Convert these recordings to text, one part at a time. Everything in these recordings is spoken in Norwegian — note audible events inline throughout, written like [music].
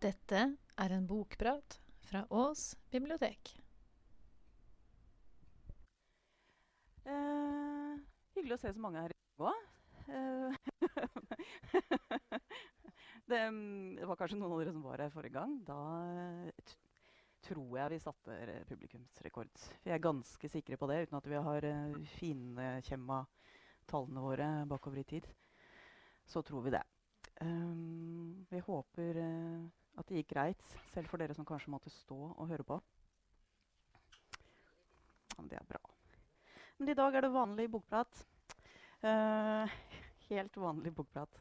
Dette er en bokprat fra Ås bibliotek. Eh, hyggelig å se så mange her i dag òg. [laughs] det, mm, var kanskje noen av dere som var her forrige gang. Da eh, tror jeg vi satte publikumsrekord. Vi er ganske sikre på det, uten at vi har uh, finkjemma tallene våre bakover i tid. Så tror vi det. Um, vi håper eh, at det gikk greit, selv for dere som kanskje måtte stå og høre på. Ja, det er bra. Men i dag er det vanlig bokprat. Uh, helt vanlig bokprat.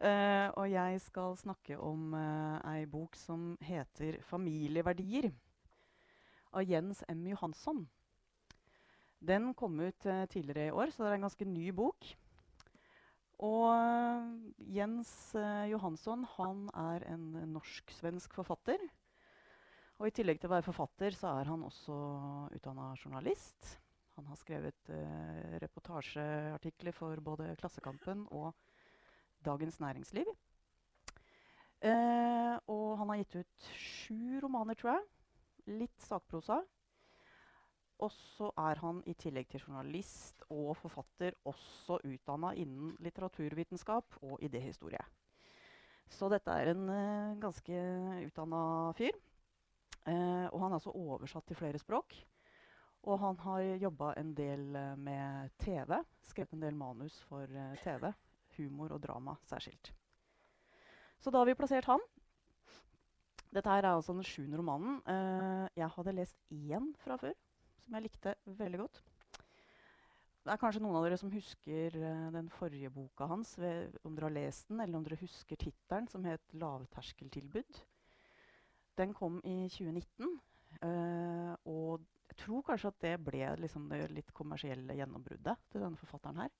Uh, og jeg skal snakke om uh, ei bok som heter 'Familieverdier' av Jens M. Johansson. Den kom ut uh, tidligere i år, så det er en ganske ny bok. Og eh, Jens eh, Johansson han er en norsk-svensk forfatter. Og i tillegg til å være forfatter, så er han også utdanna journalist. Han har skrevet eh, reportasjeartikler for både Klassekampen og Dagens Næringsliv. Eh, og han har gitt ut sju romaner, tror jeg. Litt sakprosa. Og så er han i tillegg til journalist og forfatter også utdanna innen litteraturvitenskap og idéhistorie. Så dette er en uh, ganske utdanna fyr. Uh, og han er altså oversatt til flere språk. Og han har jobba en del uh, med TV. Skrevet en del manus for TV. Humor og drama særskilt. Så da har vi plassert han. Dette her er altså den sjuende romanen. Jeg hadde lest én fra før, som jeg likte veldig godt. Det er kanskje noen av dere som husker uh, den forrige boka hans, ved, om dere har lest den, eller om dere husker tittelen, som het 'Lavterskeltilbud'. Den kom i 2019. uh, og jeg tror kanskje at det ble liksom det litt kommersielle gjennombruddet til denne forfatteren her.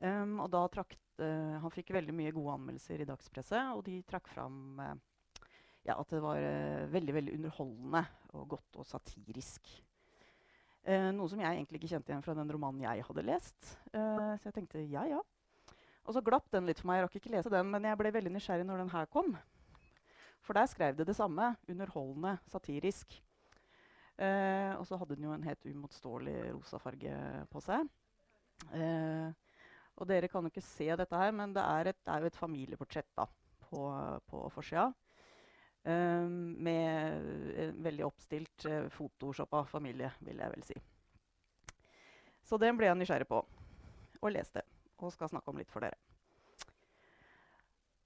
Um, og da trakk, uh, Han fikk veldig mye gode anmeldelser i dagspresset, og de trakk fram eh, ja, at det var eh, veldig veldig underholdende og godt og satirisk. Eh, noe som jeg egentlig ikke kjente igjen fra den romanen jeg hadde lest. Eh, så jeg tenkte ja, ja. Og så glapp den litt for meg. Jeg rakk ikke lese den, men jeg ble veldig nysgjerrig når den her kom. For der skrev det det samme. Underholdende, satirisk. Eh, og så hadde den jo en helt uimotståelig rosa farge på seg. Eh, og dere kan jo ikke se dette her, men det er, et, det er jo et familieportrett da, på, på forsida. Um, med en veldig oppstilt uh, photoshoppa familie, vil jeg vel si. Så den ble jeg nysgjerrig på og leste. Og skal snakke om litt for dere.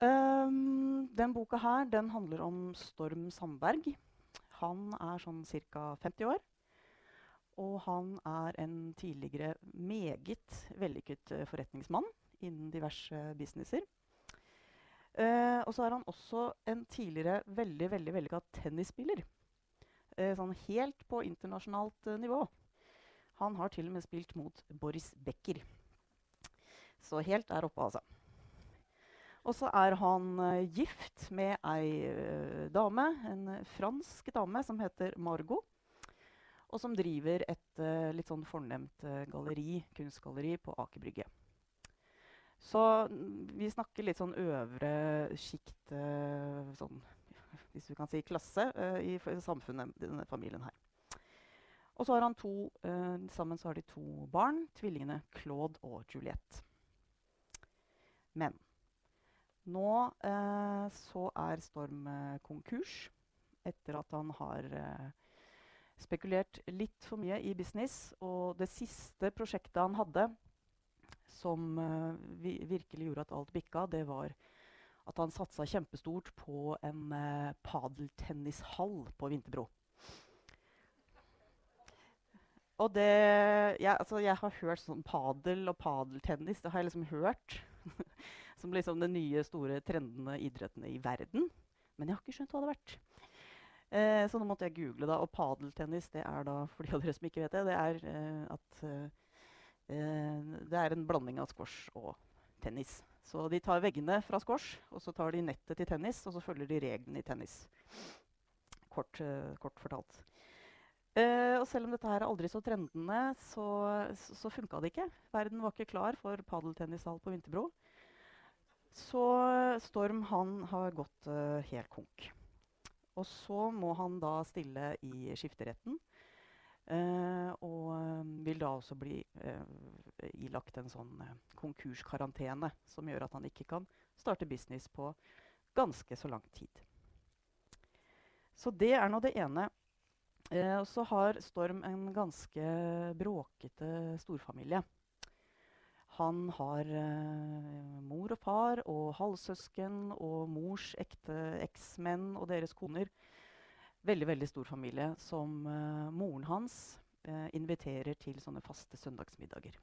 Um, den boka her den handler om Storm Sandberg. Han er sånn ca. 50 år. Og han er en tidligere meget vellykket eh, forretningsmann innen diverse businesser. Eh, og så er han også en tidligere veldig veldig vellykka tennisspiller. Uh, sånn helt på internasjonalt uh, nivå. Han har til og med spilt mot Boris Becker. Så helt der oppe, altså. Og så er han gift med ei dame, en fransk dame som heter Margot. Og som driver et litt sånn fornemt galleri, kunstgalleri på Aker Brygge. Så vi snakker litt sånn øvre sjikt, eh, sånn, hvis du kan si klasse, eh, i samfunnet, samfunnet, denne familien her. Og så har han to, eh, sammen så har de to barn, tvillingene Claude og Juliette. Men nå eh, så er Storm eh, konkurs etter at han har eh, spekulert litt for mye i business. Og det siste prosjektet han hadde, som eh, vi virkelig gjorde at alt bikka, det var at han satsa kjempestort på en uh, padeltennishall på Vinterbro. Og det jeg, altså, jeg har hørt sånn padel og padeltennis. Det har jeg liksom hørt. [laughs] Som liksom de nye, store trendende idrettene i verden. Men jeg har ikke skjønt hva det har vært. Eh, så nå måtte jeg google, da. Og padeltennis, det er da, [laughs] for de av dere som ikke vet det, det er eh, at eh, eh, det er en blanding av squash og tennis. Så de tar veggene fra squash, og så tar de nettet til tennis, og så følger de reglene i tennis. Kort, uh, kort fortalt. Uh, og selv om dette her er aldri så trendende, så, så, så funka det ikke. Verden var ikke klar for padeltennishall på Vinterbro. Så Storm han har gått uh, helt konk. Og så må han da stille i skifteretten. Uh, og vil da også bli uh, ilagt en sånn konkurskarantene som gjør at han ikke kan starte business på ganske så lang tid. Så det er nå det ene. Eh, så har Storm en ganske bråkete storfamilie. Han har eh, mor og far og halvsøsken og mors ekte eksmenn og deres koner. Veldig veldig stor familie som uh, moren hans uh, inviterer til sånne faste søndagsmiddager.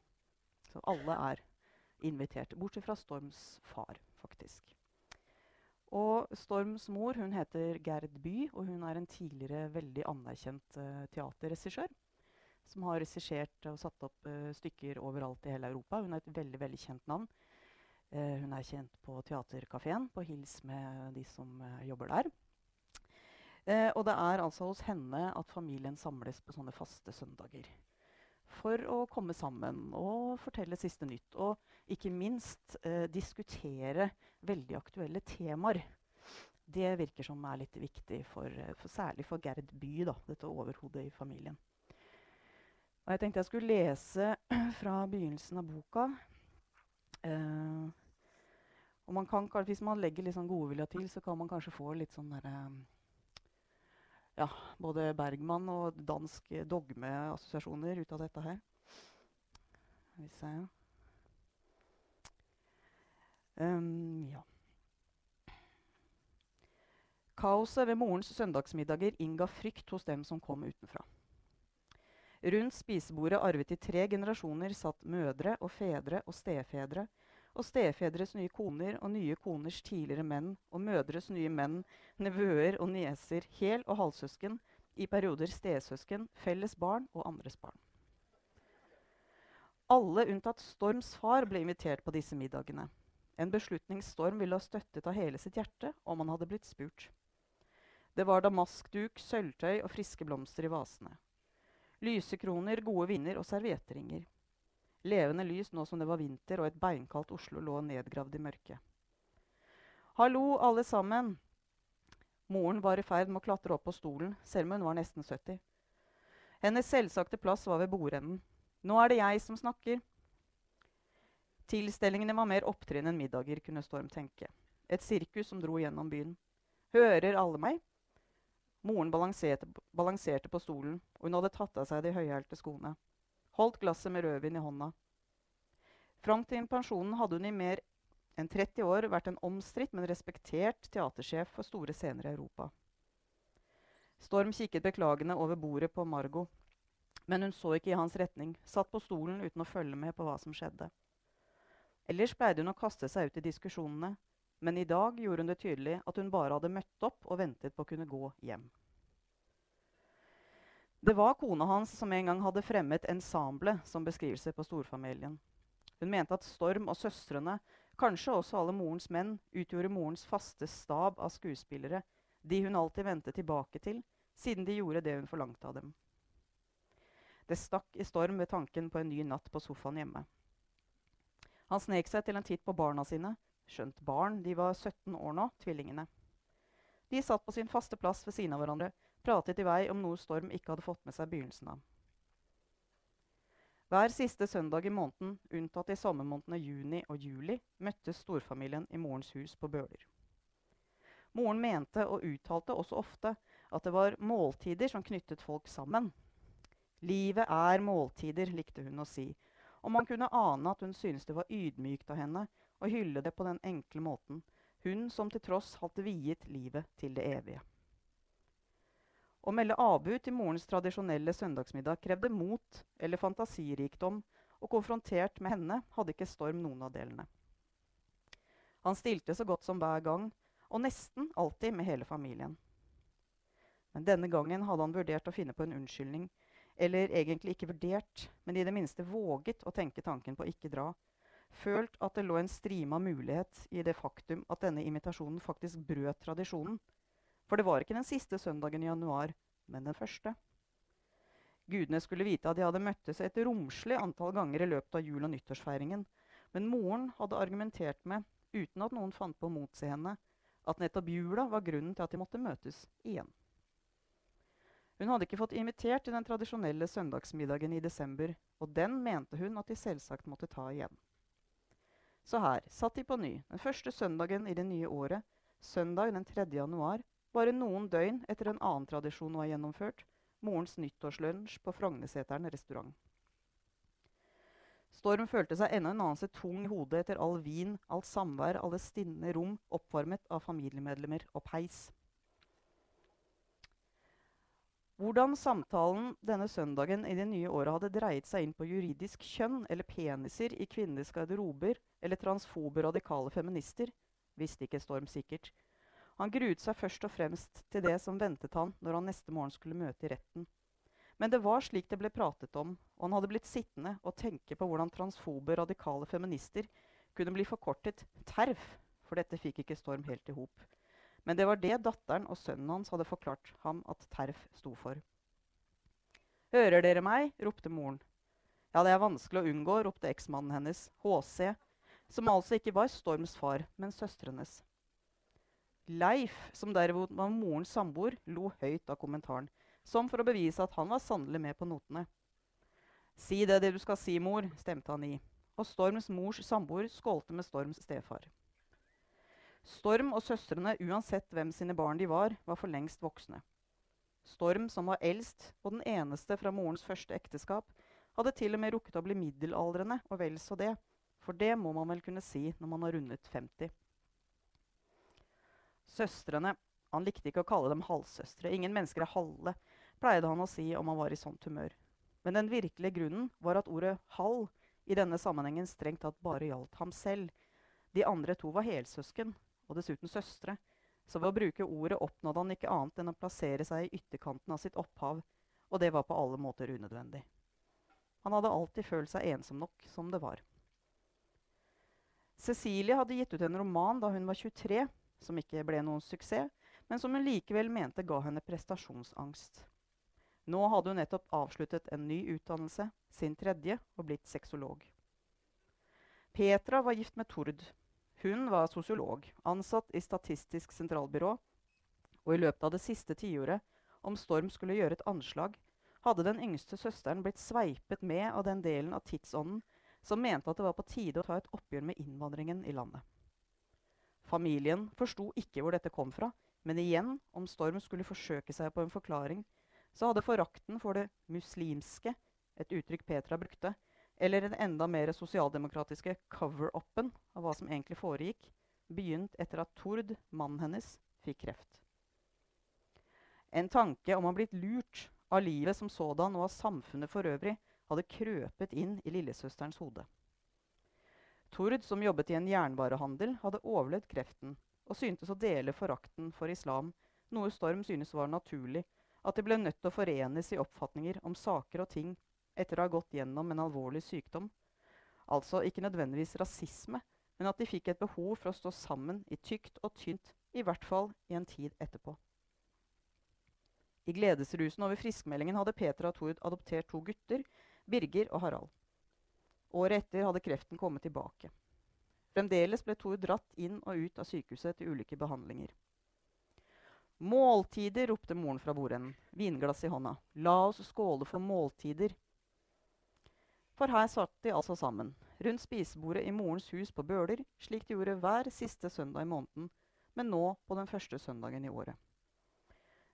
Så alle er invitert, bortsett fra Storms far, faktisk. Og Storms mor hun heter Gerd By, og hun er en tidligere veldig anerkjent uh, teaterregissør. Som har regissert og satt opp stykker overalt i hele Europa. Hun er et veldig veldig kjent navn. Hun er kjent på Teaterkafeen, på Hils med de som jobber der. Og det er altså hos henne at familien samles på sånne faste søndager. For å komme sammen og fortelle siste nytt. Og ikke minst diskutere veldig aktuelle temaer. Det virker som er litt viktig, for, eh, for, særlig for Gerd By, da, dette overhodet i familien. Og jeg tenkte jeg skulle lese [clears throat] fra begynnelsen av boka. Eh, og man kan, Hvis man legger litt sånn godvilja til, så kan man kanskje få litt sånn derre ja, både Bergman og dansk dogmeassosiasjoner ut av dette her. Um, ja. Kaoset ved morens søndagsmiddager innga frykt hos dem som kom utenfra. Rundt spisebordet arvet i tre generasjoner satt mødre og fedre og stefedre, og stefedres nye koner og nye koners tidligere menn, og mødres nye menn, nevøer og nieser, hel- og halvsøsken, i perioder stesøsken, felles barn og andres barn. Alle unntatt Storms far ble invitert på disse middagene. En beslutningsstorm ville ha støttet av hele sitt hjerte om han hadde blitt spurt. Det var damaskduk, sølvtøy og friske blomster i vasene. Lysekroner, gode vinder og servietteringer. Levende lys nå som det var vinter og et beinkaldt Oslo lå nedgravd i mørket. Hallo, alle sammen! Moren var i ferd med å klatre opp på stolen, selv om hun var nesten 70. Hennes selvsagte plass var ved bordenden. Nå er det jeg som snakker. Tilstelningene var mer opptrinn enn middager, kunne Storm tenke. Et sirkus som dro gjennom byen. Hører alle meg? Moren balanserte, balanserte, på stolen, og hun hadde tatt av seg de høyhælte skoene. Holdt glasset med rødvin i hånda. Fram til pensjonen hadde hun i mer enn 30 år vært en omstridt, men respektert teatersjef for store scener i Europa. Storm kikket beklagende over bordet på Margot. Men hun så ikke i hans retning, satt på stolen uten å følge med på hva som skjedde. Ellers pleide hun å kaste seg ut i diskusjonene, men i dag gjorde hun det tydelig at hun bare hadde møtt opp og ventet på å kunne gå hjem. Det var kona hans som en gang hadde fremmet 'ensemble' som beskrivelse på storfamilien. Hun mente at Storm og søstrene, kanskje også alle morens menn, utgjorde morens faste stab av skuespillere, de hun alltid vendte tilbake til, siden de gjorde det hun forlangte av dem. Det stakk i Storm ved tanken på en ny natt på sofaen hjemme. Han snek seg til en titt på barna sine. Skjønt barn, de var 17 år nå, tvillingene. De satt på sin faste plass ved siden av hverandre, pratet i vei om noe Storm ikke hadde fått med seg begynnelsen av. Hver siste søndag i måneden, unntatt i sommermånedene juni og juli, møttes storfamilien i morens hus på Bøler. Moren mente og uttalte også ofte at det var måltider som knyttet folk sammen. Livet er måltider, likte hun å si, og man kunne ane at hun syntes det var ydmykt av henne å hylle det på den enkle måten, hun som til tross hadde viet livet til det evige. Å melde avbud til morens tradisjonelle søndagsmiddag krevde mot eller fantasirikdom, og konfrontert med henne hadde ikke Storm noen av delene. Han stilte så godt som hver gang, og nesten alltid med hele familien. Men denne gangen hadde han vurdert å finne på en unnskyldning eller egentlig ikke vurdert, men i det minste våget å tenke tanken på ikke dra. Følt at det lå en strime av mulighet i det faktum at denne invitasjonen faktisk brøt tradisjonen. For det var ikke den siste søndagen i januar, men den første. Gudene skulle vite at de hadde møttes et romslig antall ganger i løpet av jul- og nyttårsfeiringen. Men moren hadde argumentert med uten at noen fant på å motsi henne, at nettopp jula var grunnen til at de måtte møtes igjen. Hun hadde ikke fått invitert til den tradisjonelle søndagsmiddagen i desember, og den mente hun at de selvsagt måtte ta igjen. Så her satt de på ny, den første søndagen i det nye året, søndag den 3. januar, bare noen døgn etter en annen tradisjon var gjennomført, morens nyttårslunsj på Frogneseteren restaurant. Storm følte seg enda en anelse tung i hodet etter all vin, alt samvær, alle stinne rom oppvarmet av familiemedlemmer og peis. Hvordan samtalen denne søndagen i det nye året hadde dreiet seg inn på juridisk kjønn eller peniser i kvinnenes garderober eller transfobe radikale feminister, visste ikke Storm sikkert. Han gruet seg først og fremst til det som ventet han når han neste morgen skulle møte i retten. Men det var slik det ble pratet om, og han hadde blitt sittende og tenke på hvordan transfobe radikale feminister kunne bli forkortet TERF, for dette fikk ikke Storm helt i hop. Men det var det datteren og sønnen hans hadde forklart ham at TERF sto for. Hører dere meg? ropte moren. Ja, det er vanskelig å unngå, ropte eksmannen hennes, HC, som altså ikke var Storms far, men søstrenes. Leif, som derimot var morens samboer, lo høyt av kommentaren, som for å bevise at han var sannelig med på notene. Si det, det du skal si, mor, stemte han i, og Storms mors samboer skålte med Storms stefar. Storm og søstrene, uansett hvem sine barn de var, var for lengst voksne. Storm, som var eldst og den eneste fra morens første ekteskap, hadde til og med rukket å bli middelaldrende, og vel så det. For det må man vel kunne si når man har rundet 50. Søstrene Han likte ikke å kalle dem halvsøstre. Ingen mennesker er halve, pleide han å si om han var i sånt humør. Men den virkelige grunnen var at ordet 'halv' i denne sammenhengen strengt tatt bare gjaldt ham selv. De andre to var helsøsken, og dessuten søstre, så ved å bruke ordet oppnådde han ikke annet enn å plassere seg i ytterkanten av sitt opphav, og det var på alle måter unødvendig. Han hadde alltid følt seg ensom nok som det var. Cecilie hadde gitt ut en roman da hun var 23, som ikke ble noen suksess, men som hun likevel mente ga henne prestasjonsangst. Nå hadde hun nettopp avsluttet en ny utdannelse, sin tredje, og blitt sexolog. Petra var gift med Tord, hun var sosiolog, ansatt i Statistisk sentralbyrå, og i løpet av det siste tiåret, om Storm skulle gjøre et anslag, hadde den yngste søsteren blitt sveipet med av den delen av tidsånden som mente at det var på tide å ta et oppgjør med innvandringen i landet. Familien forsto ikke hvor dette kom fra, men igjen, om Storm skulle forsøke seg på en forklaring, så hadde forakten for det muslimske, et uttrykk Petra brukte, eller den enda mer sosialdemokratiske cover-upen av hva som egentlig foregikk, begynt etter at Tord, mannen hennes, fikk kreft. En tanke om å ha blitt lurt av livet som sådan og av samfunnet for øvrig hadde krøpet inn i lillesøsterens hode. Tord, som jobbet i en jernvarehandel, hadde overlevd kreften og syntes å dele forakten for islam, noe Storm synes var naturlig, at de ble nødt til å forenes i oppfatninger om saker og ting etter å ha gått gjennom en alvorlig sykdom. Altså ikke nødvendigvis rasisme, men at de fikk et behov for å stå sammen i tykt og tynt, i hvert fall i en tid etterpå. I gledesrusen over friskmeldingen hadde Peter og Tord adoptert to gutter, Birger og Harald. Året etter hadde kreften kommet tilbake. Fremdeles ble Tor dratt inn og ut av sykehuset til ulike behandlinger. Måltider, ropte moren fra bordenden, vinglass i hånda. La oss skåle for måltider. For her satt de altså sammen, rundt spisebordet i morens hus på Bøler, slik de gjorde hver siste søndag i måneden, men nå på den første søndagen i året.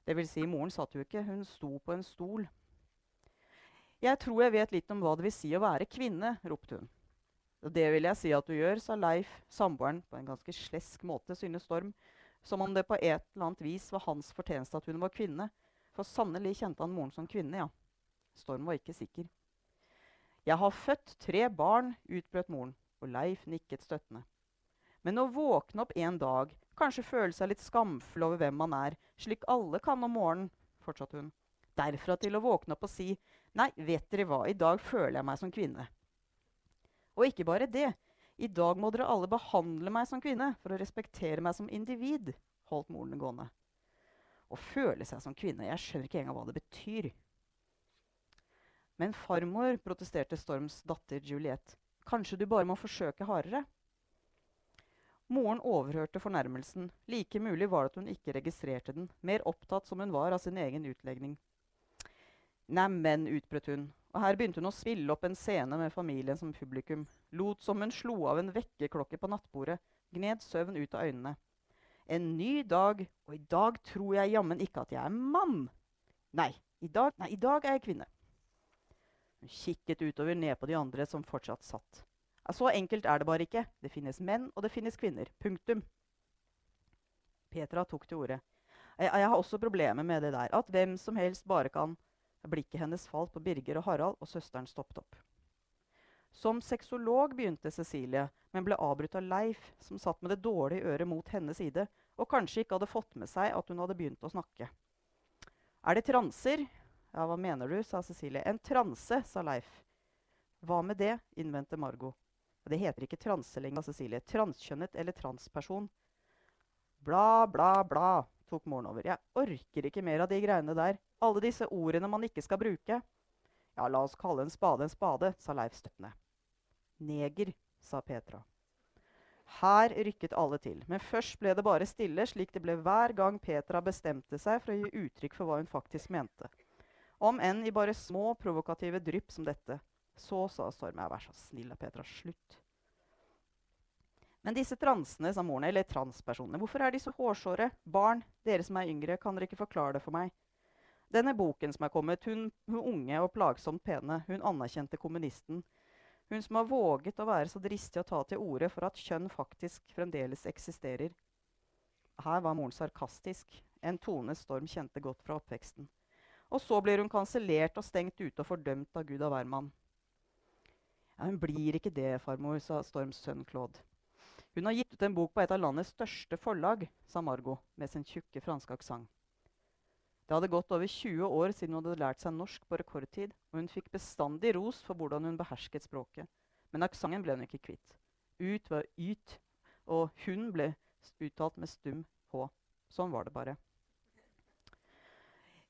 Det vil si, moren satt jo ikke, hun sto på en stol. Jeg tror jeg vet litt om hva det vil si å være kvinne, ropte hun. Det vil jeg si at du gjør, sa Leif, samboeren, på en ganske slesk måte, synes Storm, som om det på et eller annet vis var hans fortjeneste at hun var kvinne. For sannelig kjente han moren som kvinne, ja. Storm var ikke sikker. Jeg har født tre barn, utbrøt moren, og Leif nikket støttende. Men å våkne opp en dag, kanskje føle seg litt skamfull over hvem man er, slik alle kan om morgenen, fortsatte hun. Derfra til å våkne opp og si nei, vet dere hva, i dag føler jeg meg som kvinne. Og ikke bare det. I dag må dere alle behandle meg som kvinne for å respektere meg som individ, holdt moren gående. Å føle seg som kvinne, jeg skjønner ikke engang hva det betyr. Men farmor, protesterte Storms datter Juliette, kanskje du bare må forsøke hardere? Moren overhørte fornærmelsen. Like mulig var det at hun ikke registrerte den, mer opptatt som hun var av sin egen utlegning. Neimen, utbrøt hun, og her begynte hun å spille opp en scene med familien som publikum. Lot som hun slo av en vekkerklokke på nattbordet, gned søvn ut av øynene. En ny dag, og i dag tror jeg jammen ikke at jeg er mann. Nei, i dag, nei, i dag er jeg kvinne. Hun kikket utover ned på de andre som fortsatt satt. Så enkelt er det bare ikke. Det finnes menn, og det finnes kvinner. Punktum. Petra tok til orde. Jeg, jeg har også problemer med det der. At hvem som helst bare kan Blikket hennes falt på Birger og Harald, og søsteren stoppet opp. Som sexolog begynte Cecilie, men ble avbrutt av Leif, som satt med det dårlige øret mot hennes side, og kanskje ikke hadde fått med seg at hun hadde begynt å snakke. Er det transer? Ja, hva mener du? sa Cecilie. En transe, sa Leif. Hva med det? innvendte Margot. Det heter ikke transe lenger, sa Cecilie. Transkjønnet eller transperson. Bla, bla, bla, tok moren over. Jeg orker ikke mer av de greiene der. Alle disse ordene man ikke skal bruke. Ja, la oss kalle en spade en spade, sa Leif støttende. Neger, sa Petra. Her rykket alle til, men først ble det bare stille, slik det ble hver gang Petra bestemte seg for å gi uttrykk for hva hun faktisk mente. Om enn i bare små, provokative drypp som dette. Så sa Storm. Vær så snill da, Petra. Slutt. Men disse transene, sa moren, eller transpersonene, hvorfor er de så hårsåre? Barn, dere som er yngre, kan dere ikke forklare det for meg? Denne boken som er kommet, hun, hun unge og plagsomt pene, hun anerkjente kommunisten, hun som har våget å være så dristig å ta til orde for at kjønn faktisk fremdeles eksisterer. Her var moren sarkastisk, en tone Storm kjente godt fra oppveksten. Og så blir hun kansellert og stengt ute og fordømt av Gud og hvermann. Ja, hun blir ikke det, farmor, sa Storms sønn Claude. Hun har gitt ut en bok på et av landets største forlag, sa Margot med sin tjukke franske aksent. Det hadde gått over 20 år siden hun hadde lært seg norsk på rekordtid, og hun fikk bestandig ros for hvordan hun behersket språket. Men aksenten ble hun ikke kvitt. Ut var yt, og hun ble uttalt med stum H. Sånn var det bare.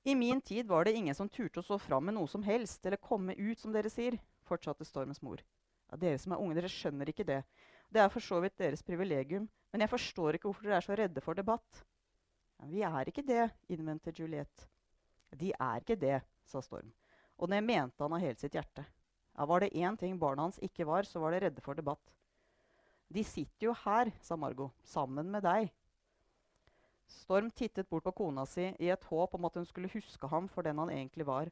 I min tid var det ingen som turte å stå fram med noe som helst, eller komme ut, som dere sier, fortsatte Stormens mor. Ja, dere som er unge, dere skjønner ikke det. Det er for så vidt deres privilegium, men jeg forstår ikke hvorfor dere er så redde for debatt. 'Vi er ikke det', innvendte Juliette. 'De er ikke det', sa Storm. Og det mente han av hele sitt hjerte. Ja, Var det én ting barna hans ikke var, så var det redde for debatt. 'De sitter jo her', sa Margot, 'sammen med deg'. Storm tittet bort på kona si i et håp om at hun skulle huske ham for den han egentlig var.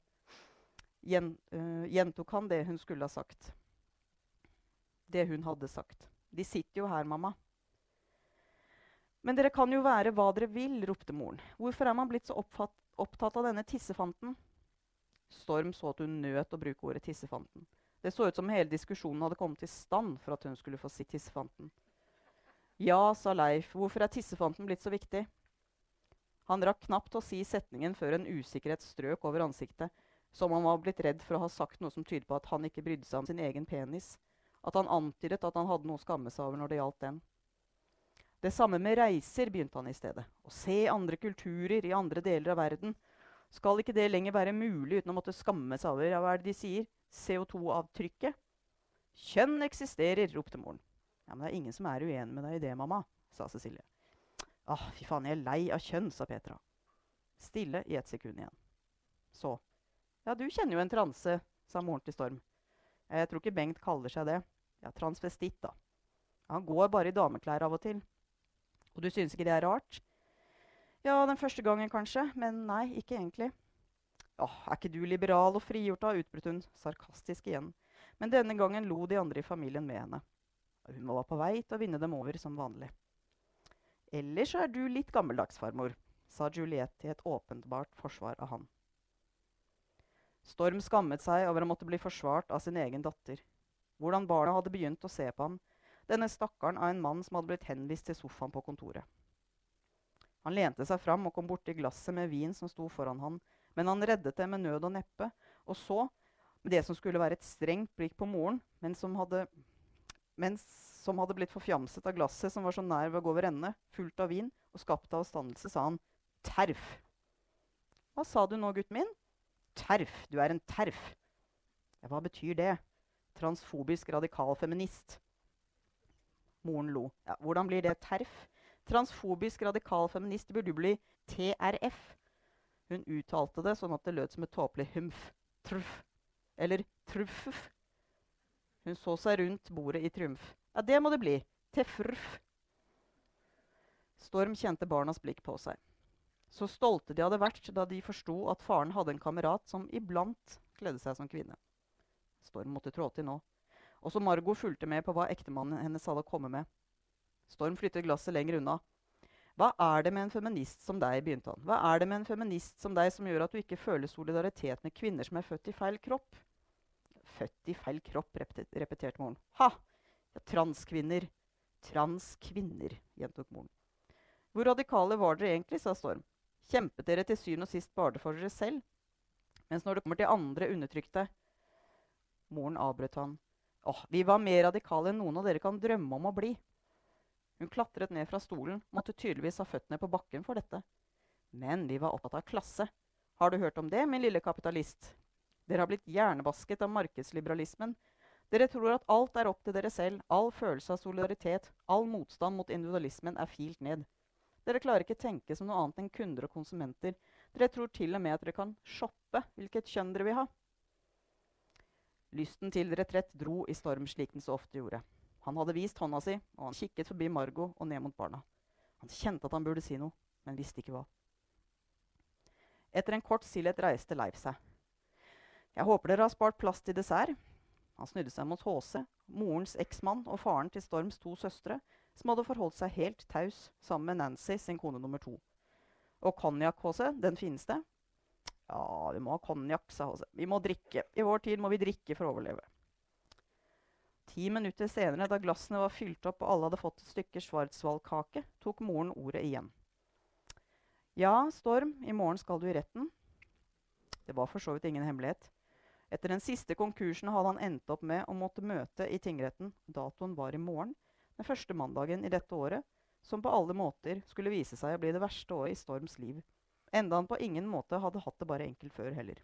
Gjen, uh, gjentok han det hun skulle ha sagt. Det hun hadde sagt. 'De sitter jo her, mamma'. Men dere kan jo være hva dere vil, ropte moren. Hvorfor er man blitt så oppfatt, opptatt av denne tissefanten? Storm så at hun nøt å bruke ordet tissefanten. Det så ut som hele diskusjonen hadde kommet i stand for at hun skulle få si tissefanten. Ja, sa Leif, hvorfor er tissefanten blitt så viktig? Han rakk knapt å si setningen før en usikkerhet strøk over ansiktet, som om han var blitt redd for å ha sagt noe som tyder på at han ikke brydde seg om sin egen penis, at han antydet at han hadde noe å skamme seg over når det gjaldt den. Det samme med reiser, begynte han i stedet. Å se andre kulturer i andre deler av verden. Skal ikke det lenger være mulig uten å måtte skamme seg over hva er det de sier? CO2-avtrykket? Kjønn eksisterer, ropte moren. Ja, Men det er ingen som er uenig med deg i det, mamma, sa Cecilie. Ah, fy faen, jeg er lei av kjønn, sa Petra. Stille i et sekund igjen. Så. Ja, du kjenner jo en transe, sa moren til Storm. Jeg tror ikke Bengt kaller seg det. Ja, transvestitt, da. Han går bare i dameklær av og til. Og du synes ikke det er rart? Ja, den første gangen kanskje, men nei, ikke egentlig. Ja, er ikke du liberal og frigjort, da? utbrøt hun sarkastisk igjen. Men denne gangen lo de andre i familien med henne. Hun var på vei til å vinne dem over som vanlig. Ellers er du litt gammeldags, farmor, sa Juliette i et åpenbart forsvar av han. Storm skammet seg over å måtte bli forsvart av sin egen datter. Hvordan barna hadde begynt å se på ham denne stakkaren av en mann som hadde blitt henvist til sofaen på kontoret. Han lente seg fram og kom borti glasset med vin som sto foran han, men han reddet det med nød og neppe, og så, med det som skulle være et strengt blikk på moren, men som hadde, men som hadde blitt forfjamset av glasset som var så nær ved å gå over ende, fullt av vin og skapt av avstandelse, sa han terf. Hva sa du nå, gutten min? Terf. Du er en terf. Ja, hva betyr det? Transfobisk radikal feminist. Moren lo. Ja, hvordan blir det TERF? Transfobisk radikal feminist burde bli TRF. Hun uttalte det sånn at det lød som et tåpelig humf. Truff. Eller truffuff. Hun så seg rundt bordet i triumf. Ja, det må det bli. Tefrf. Storm kjente barnas blikk på seg. Så stolte de hadde vært da de forsto at faren hadde en kamerat som iblant kledde seg som kvinne. Storm måtte trå til nå. Også Margot fulgte med på hva ektemannen hennes hadde kommet med. Storm flyttet glasset lenger unna. Hva er det med en feminist som deg, begynte han. Hva er det med en feminist som deg som gjør at du ikke føler solidaritet med kvinner som er født i feil kropp? Født i feil kropp, repeterte moren. Ha! Ja, transkvinner. Transkvinner, gjentok moren. Hvor radikale var dere egentlig, sa Storm. Kjempet dere til syvende og sist bare for dere selv? Mens når det kommer til andre undertrykte Moren avbrøt han. Åh, vi var mer radikale enn noen av dere kan drømme om å bli. Hun klatret ned fra stolen, måtte tydeligvis ha føttene på bakken for dette. Men vi var opptatt av klasse. Har du hørt om det, min lille kapitalist? Dere har blitt hjernevasket av markedsliberalismen. Dere tror at alt er opp til dere selv, all følelse av solidaritet, all motstand mot individualismen er filt ned. Dere klarer ikke tenke som noe annet enn kunder og konsumenter. Dere tror til og med at dere kan shoppe hvilket kjønn dere vil ha. Lysten til retrett dro i storm slik den så ofte gjorde. Han hadde vist hånda si, og han kikket forbi Margot og ned mot barna. Han kjente at han burde si noe, men visste ikke hva. Etter en kort stillhet reiste Leif seg. Jeg håper dere har spart plass til dessert. Han snudde seg mot HC, morens eksmann og faren til Storms to søstre, som hadde forholdt seg helt taus sammen med Nancy, sin kone nummer to. Og konjakk, HC, den finnes det? Ja, vi må ha konjakk, sa HC. Vi må drikke. I vår tid må vi drikke for å overleve. Ti minutter senere, da glassene var fylt opp og alle hadde fått et stykke schwarzwaldkake, tok moren ordet igjen. Ja, Storm, i morgen skal du i retten. Det var for så vidt ingen hemmelighet. Etter den siste konkursen hadde han endt opp med å måtte møte i tingretten. Datoen var i morgen den første mandagen i dette året, som på alle måter skulle vise seg å bli det verste året i Storms liv. Enda han på ingen måte hadde hatt det bare enkelt før heller.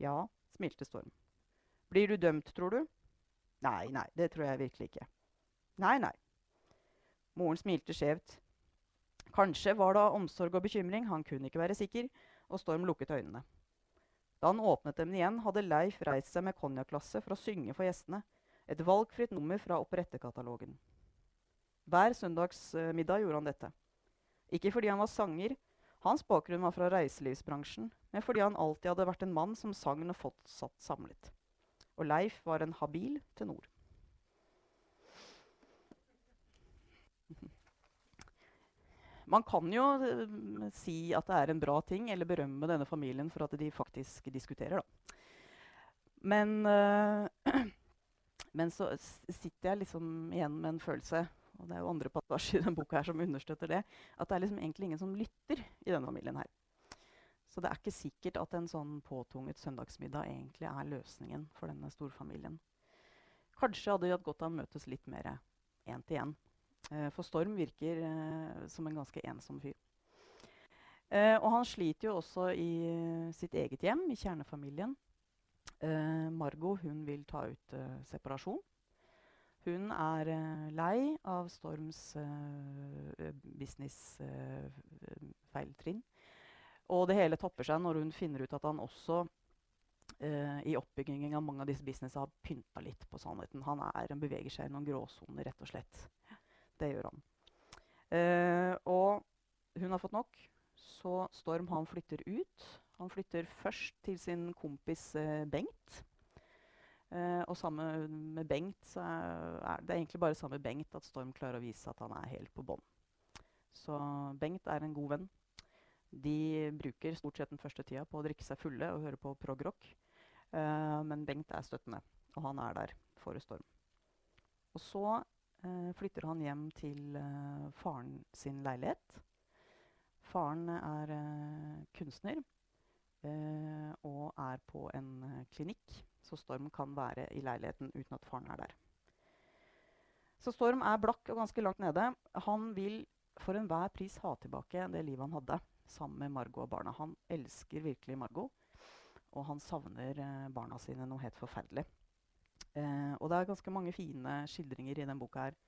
Ja, smilte Storm. Blir du dømt, tror du? Nei, nei, det tror jeg virkelig ikke. Nei, nei. Moren smilte skjevt. Kanskje var det av omsorg og bekymring, han kunne ikke være sikker, og Storm lukket øynene. Da han åpnet dem igjen, hadde Leif reist seg med konjakkglasset for å synge for gjestene, et valgfritt nummer fra operettekatalogen. Hver søndagsmiddag gjorde han dette. Ikke fordi han var sanger, hans bakgrunn var fra reiselivsbransjen, men fordi han alltid hadde vært en mann som sang og satt samlet. Og Leif var en habil tenor. Man kan jo uh, si at det er en bra ting, eller berømme denne familien for at de faktisk diskuterer, da. Men uh, [clears throat] Men så sitter jeg liksom igjen med en følelse og det er jo andre passasjer i denne boka her som understøtter det, at det er liksom egentlig ingen som lytter i denne familien her. Så det er ikke sikkert at en sånn påtunget søndagsmiddag egentlig er løsningen for denne storfamilien. Kanskje hadde de hatt godt av å møtes litt mer én til én. Eh, for Storm virker eh, som en ganske ensom fyr. Eh, og han sliter jo også i sitt eget hjem, i kjernefamilien. Uh, Margot hun vil ta ut uh, separasjon. Hun er uh, lei av Storms business-feiltrinn. og det hele topper seg når hun finner ut at han også i oppbyggingen av mange av disse businessene har pynta litt på sannheten. Han, er, han beveger seg i noen gråsoner, rett og slett. Det gjør han. og hun har fått nok, så Storm han flytter ut. Han flytter først til sin kompis eh, Bengt. Eh, og sammen med Bengt så er det egentlig bare sammen med Bengt at Storm klarer å vise at han er helt på bånn. Så Bengt er en god venn. De bruker stort sett den første tida på å drikke seg fulle og høre på progrock. Uh, men Bengt er støttende, og han er der for Storm. Og så uh, flytter han hjem til eh, faren sin leilighet. Faren er eh, kunstner eh, og er på en eh, klinikk, så Storm kan være i leiligheten uten at faren er der. Så Storm er blakk og ganske langt nede. Han vil for enhver pris ha tilbake det livet han hadde sammen med Margot og barna. Han elsker virkelig Margot, og han savner eh, barna sine noe helt forferdelig. Eh, og det er ganske mange fine skildringer i denne boka her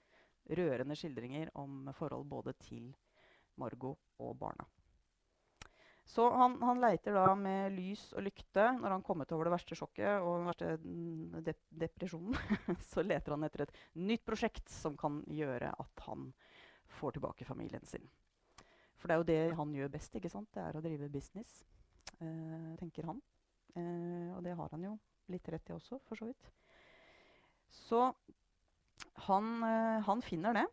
rørende skildringer om forhold både til Margot og barna. Så han, han leiter da med lys og lykte når han kommet over det verste sjokket og den verste dep depresjonen. [laughs] så leter han etter et nytt prosjekt som kan gjøre at han får tilbake familien sin. For det er jo det han gjør best. ikke sant? Det er å drive business, eh, tenker han. Eh, og det har han jo litt rett i også, for så vidt. Så han, eh, han finner det.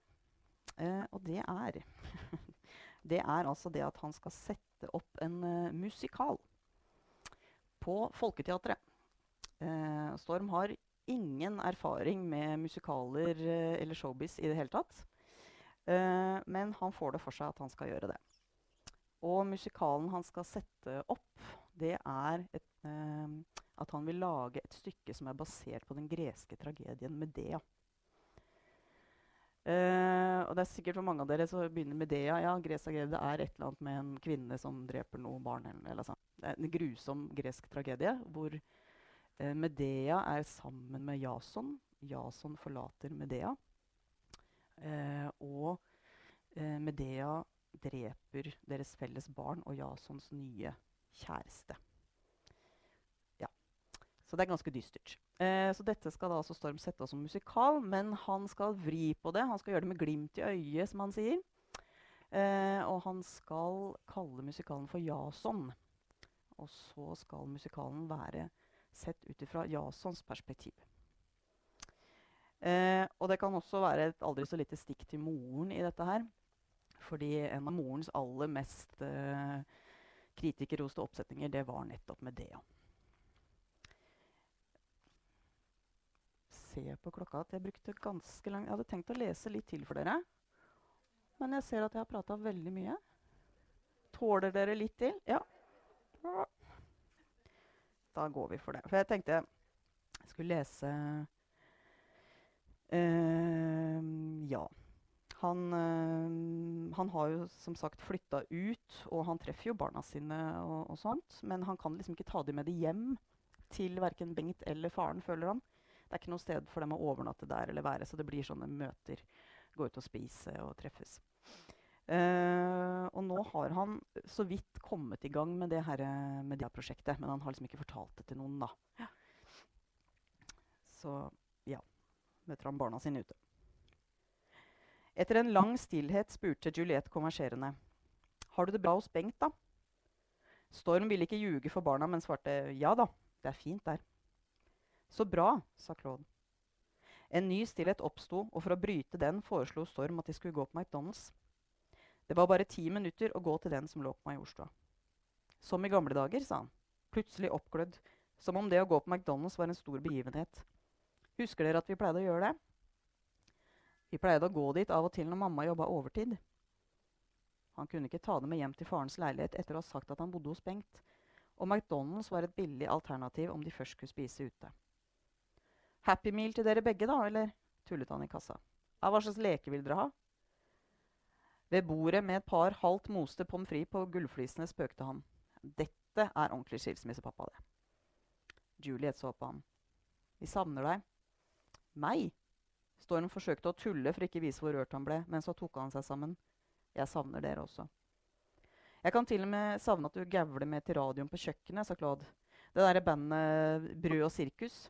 Eh, og det er [laughs] Det er altså det at han skal sette opp en uh, musikal på Folketeatret. Uh, Storm har ingen erfaring med musikaler uh, eller showbiz i det hele tatt. men han får det for seg at han skal gjøre det. Og musikalen han skal sette opp, det er et, at han vil lage et stykke som er basert på den greske tragedien Medea. Uh, og det er sikkert for mange av dere som begynner med det. Ja, ja gresk tragedie er et eller annet med en kvinne som dreper noen barn. Eller, eller sånn. Det er en grusom gresk tragedie hvor uh, Medea er sammen med Jason. Jason forlater Medea. Uh, og Medea dreper deres felles barn og Jasons nye kjæreste. Så det er ganske dystert. Eh, så dette skal da altså Storm sette oss som musikal, men han skal vri på det. Han skal gjøre det med glimt i øyet, som han sier. Eh, og han skal kalle musikalen for Jason. Og så skal musikalen være sett ut ifra Jasons perspektiv. Eh, og det kan også være et aldri så lite stikk til moren i dette her. Fordi en av morens aller mest eh, kritikerroste oppsetninger, det var nettopp Medea. Se på klokka at jeg brukte ganske lang Jeg hadde tenkt å lese litt til for dere. Men jeg ser at jeg har prata veldig mye. Tåler dere litt til? Ja. Da går vi for det. For jeg tenkte jeg skulle lese uh, Ja. Han, uh, han, har jo som sagt flytta ut, og han treffer jo barna sine og, og sånt. Men han kan liksom ikke ta dem med det hjem til verken Bengt eller faren, føler han. Det er ikke noe sted for dem å overnatte der eller være, så det blir sånne møter. Gå ut og spise og treffes. Uh, og nå har han så vidt kommet i gang med det her Media-prosjektet, men han har liksom ikke fortalt det til noen, da. Ja. Så ja. Møter han barna sine ute. Etter en lang stillhet spurte Juliette konverserende. Har du det bra hos Bengt, da? Storm ville ikke ljuge for barna, men svarte ja da, det er fint der. Så bra, sa Claude. En ny stillhet oppsto, og for å bryte den foreslo Storm at de skulle gå på McDonald's. Det var bare ti minutter å gå til den som lå på Majorstua. Som i gamle dager, sa han, plutselig oppglødd, som om det å gå på McDonald's var en stor begivenhet. Husker dere at vi pleide å gjøre det? Vi pleide å gå dit av og til når mamma jobba overtid. Han kunne ikke ta det med hjem til farens leilighet etter å ha sagt at han bodde hos Bengt, og McDonald's var et billig alternativ om de først skulle spise ute. Happy meal til dere begge, da, eller? tullet han i kassa. Ja, hva slags leke vil dere ha? Ved bordet med et par halvt moste pommes frites på gullflisene spøkte han. Dette er ordentlig skilsmissepappa, det. Juliet så på ham. Vi savner deg. Meg? Storm forsøkte å tulle for ikke vise hvor rørt han ble, men så tok han seg sammen. Jeg savner dere også. Jeg kan til og med savne at du gavler med til radioen på kjøkkenet, sa Claude. Det derre bandet Brød og sirkus.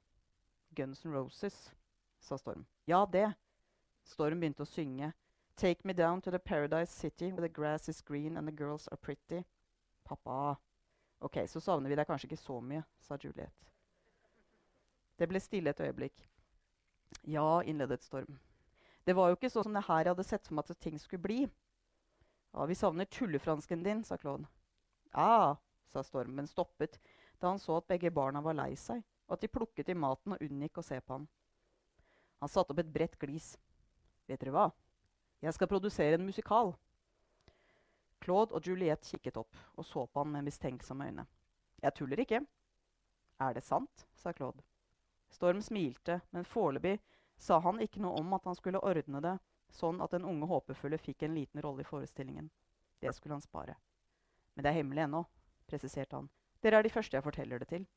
Guns N' Roses, sa Storm. Ja, det. Storm begynte å synge. Take me down to the paradise city where the grass is green and the girls are pretty. Pappa. Ok, så savner vi deg kanskje ikke så mye, sa Juliet. Det ble stille et øyeblikk. Ja, innledet Storm. Det var jo ikke sånn som det her jeg hadde sett for meg at ting skulle bli. Ja, vi savner tullefransken din, sa Claude. Ja, sa Storm, men stoppet da han så at begge barna var lei seg og at de plukket i maten og unngikk å se på ham. Han satte opp et bredt glis. Vet dere hva? Jeg skal produsere en musikal. Claude og Juliette kikket opp og så på ham med mistenksomme øyne. Jeg tuller ikke. Er det sant? sa Claude. Storm smilte, men foreløpig sa han ikke noe om at han skulle ordne det sånn at den unge håpefulle fikk en liten rolle i forestillingen. Det skulle han spare. Men det er hemmelig ennå, presiserte han. Dere er de første jeg forteller det til.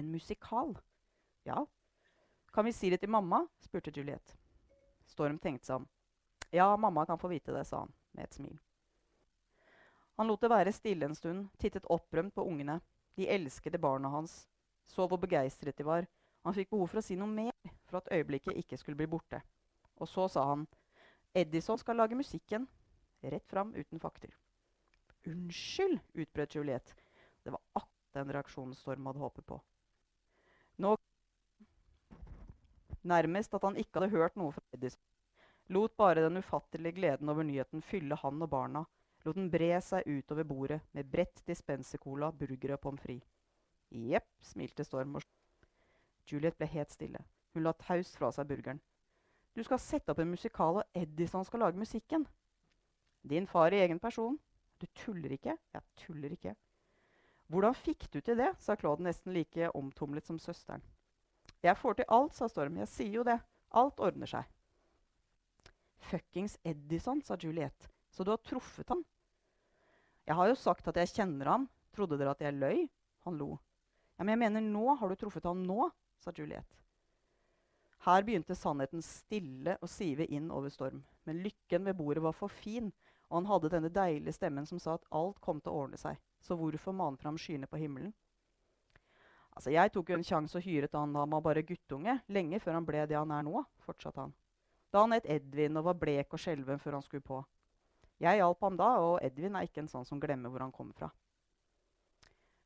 En musikal? Ja. Kan vi si det til mamma? spurte Juliette. Storm tenkte seg om. Ja, mamma kan få vite det, sa han med et smil. Han lot det være stille en stund, tittet opprømt på ungene. De elskede barna hans. Så hvor begeistret de var. Han fikk behov for å si noe mer for at øyeblikket ikke skulle bli borte. Og så sa han, Edison skal lage musikken. Rett fram, uten fakter. Unnskyld, utbrøt Juliette. Det var akkurat den reaksjonen Storm hadde håpet på. Nå Nærmest at han ikke hadde hørt noe fra Edison. Lot bare den ufattelige gleden over nyheten fylle han og barna. Lot den bre seg utover bordet med bredt dispensercola, burgere og pommes frites. Jepp, smilte Storm. og Juliet ble helt stille. Hun la taust fra seg burgeren. Du skal sette opp en musikal, og Edison skal lage musikken. Din far i egen person. Du tuller ikke? Jeg tuller ikke. Hvordan fikk du til det? sa Claude nesten like omtumlet som søsteren. Jeg får til alt, sa Storm. Jeg sier jo det. Alt ordner seg. Fuckings Edison, sa Juliette. Så du har truffet ham? Jeg har jo sagt at jeg kjenner ham. Trodde dere at jeg løy? Han lo. Ja, Men jeg mener nå. Har du truffet ham nå? sa Juliette. Her begynte sannheten stille å sive inn over Storm. Men lykken ved bordet var for fin, og han hadde denne deilige stemmen som sa at alt kom til å ordne seg. Så hvorfor mane fram skyene på himmelen? Altså, Jeg tok jo en sjanse og hyret han da han var bare guttunge, lenge før han ble det han er nå. fortsatte han. Da han het Edvin og var blek og skjelven før han skulle på. Jeg hjalp ham da, og Edvin er ikke en sånn som glemmer hvor han kommer fra.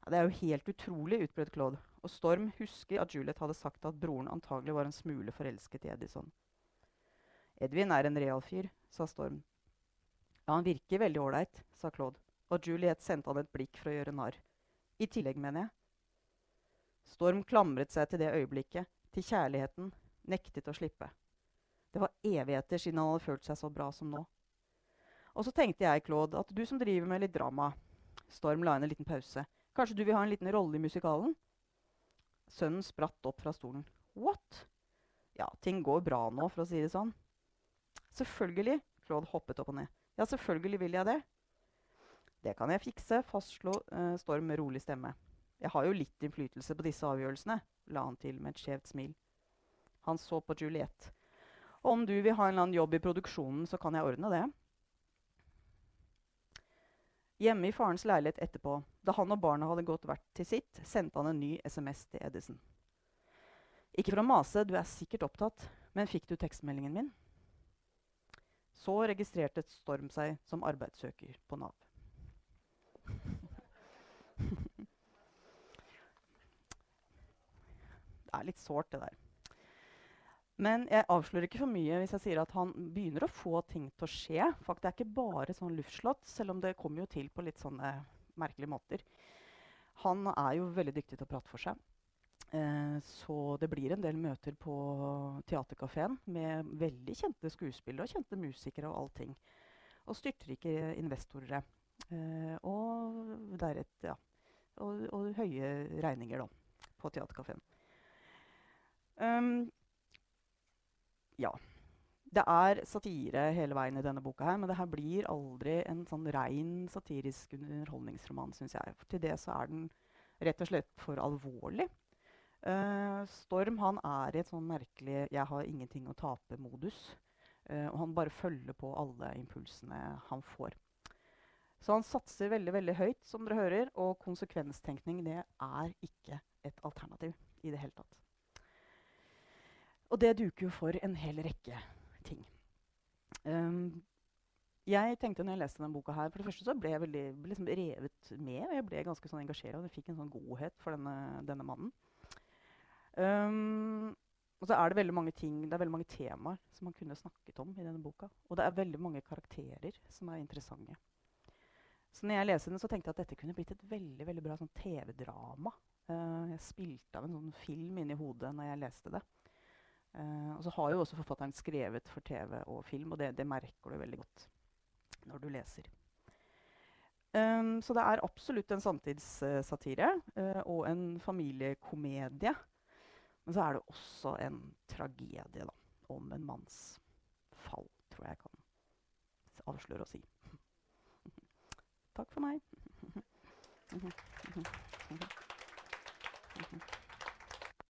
Ja, det er jo helt utrolig, utbrøt Claude. Og Storm husker at Juliet hadde sagt at broren antagelig var en smule forelsket i Edison. Edvin er en real fyr, sa Storm. Ja, han virker veldig ålreit, sa Claude. Og Juliet sendte han et blikk for å gjøre narr. I tillegg, mener jeg. Storm klamret seg til det øyeblikket, til kjærligheten, nektet å slippe. Det var evigheter siden han hadde følt seg så bra som nå. Og så tenkte jeg, Claude, at du som driver med litt drama Storm la inn en liten pause. Kanskje du vil ha en liten rolle i musikalen? Sønnen spratt opp fra stolen. What? Ja, ting går bra nå, for å si det sånn. Selvfølgelig. Claude hoppet opp og ned. Ja, selvfølgelig vil jeg det. Det kan jeg fikse, fastslo uh, Storm med rolig stemme. Jeg har jo litt innflytelse på disse avgjørelsene, la han til med et skjevt smil. Han så på Juliette. Om du vil ha en eller annen jobb i produksjonen, så kan jeg ordne det. Hjemme i farens leilighet etterpå, da han og barna hadde gått hvert til sitt, sendte han en ny SMS til Edison. Ikke for å mase, du er sikkert opptatt, men fikk du tekstmeldingen min? Så registrerte Storm seg som arbeidssøker på Nav. Er litt sårt, det der. Men jeg avslører ikke for mye hvis jeg sier at han begynner å få ting til å skje. Faktisk, det er ikke bare sånn luftslott, selv om det kommer jo til på litt sånne merkelige måter. Han er jo veldig dyktig til å prate for seg. Eh, så det blir en del møter på Theatercaféen med veldig kjente skuespillere og kjente musikere og allting. Og styrtrike investorer. Eh, og deretter, ja. Og, og høye regninger, da, på Theatercaféen. Um, ja. Det er satire hele veien i denne boka, her, men det her blir aldri en sånn rein satirisk underholdningsroman, syns jeg. For til det så er den rett og slett for alvorlig. Uh, Storm han er i et sånn merkelig 'jeg har ingenting å tape'-modus. Uh, og han bare følger på alle impulsene han får. Så han satser veldig veldig høyt, som dere hører, og konsekvenstenkning det er ikke et alternativ i det hele tatt. Og det duker jo for en hel rekke ting. Um, jeg tenkte når jeg leste denne boka her, For det første så ble jeg veldig liksom revet med. og Jeg ble ganske sånn engasjert, og jeg fikk en sånn godhet for denne, denne mannen. Um, og så er det veldig mange ting, det er veldig mange temaer som man kunne snakket om i denne boka. Og det er veldig mange karakterer som er interessante. Så når jeg leste den, så tenkte jeg at dette kunne blitt et veldig veldig bra sånn TV-drama. Uh, jeg spilte av en sånn film inni hodet når jeg leste det. Uh, og så har jo også forfatteren skrevet for TV og film, og det, det merker du veldig godt når du leser. Um, så det er absolutt en samtidssatire uh, og en familiekomedie. Men så er det også en tragedie da, om en manns fall, tror jeg kan avsløre å si. [laughs] Takk for meg. [laughs]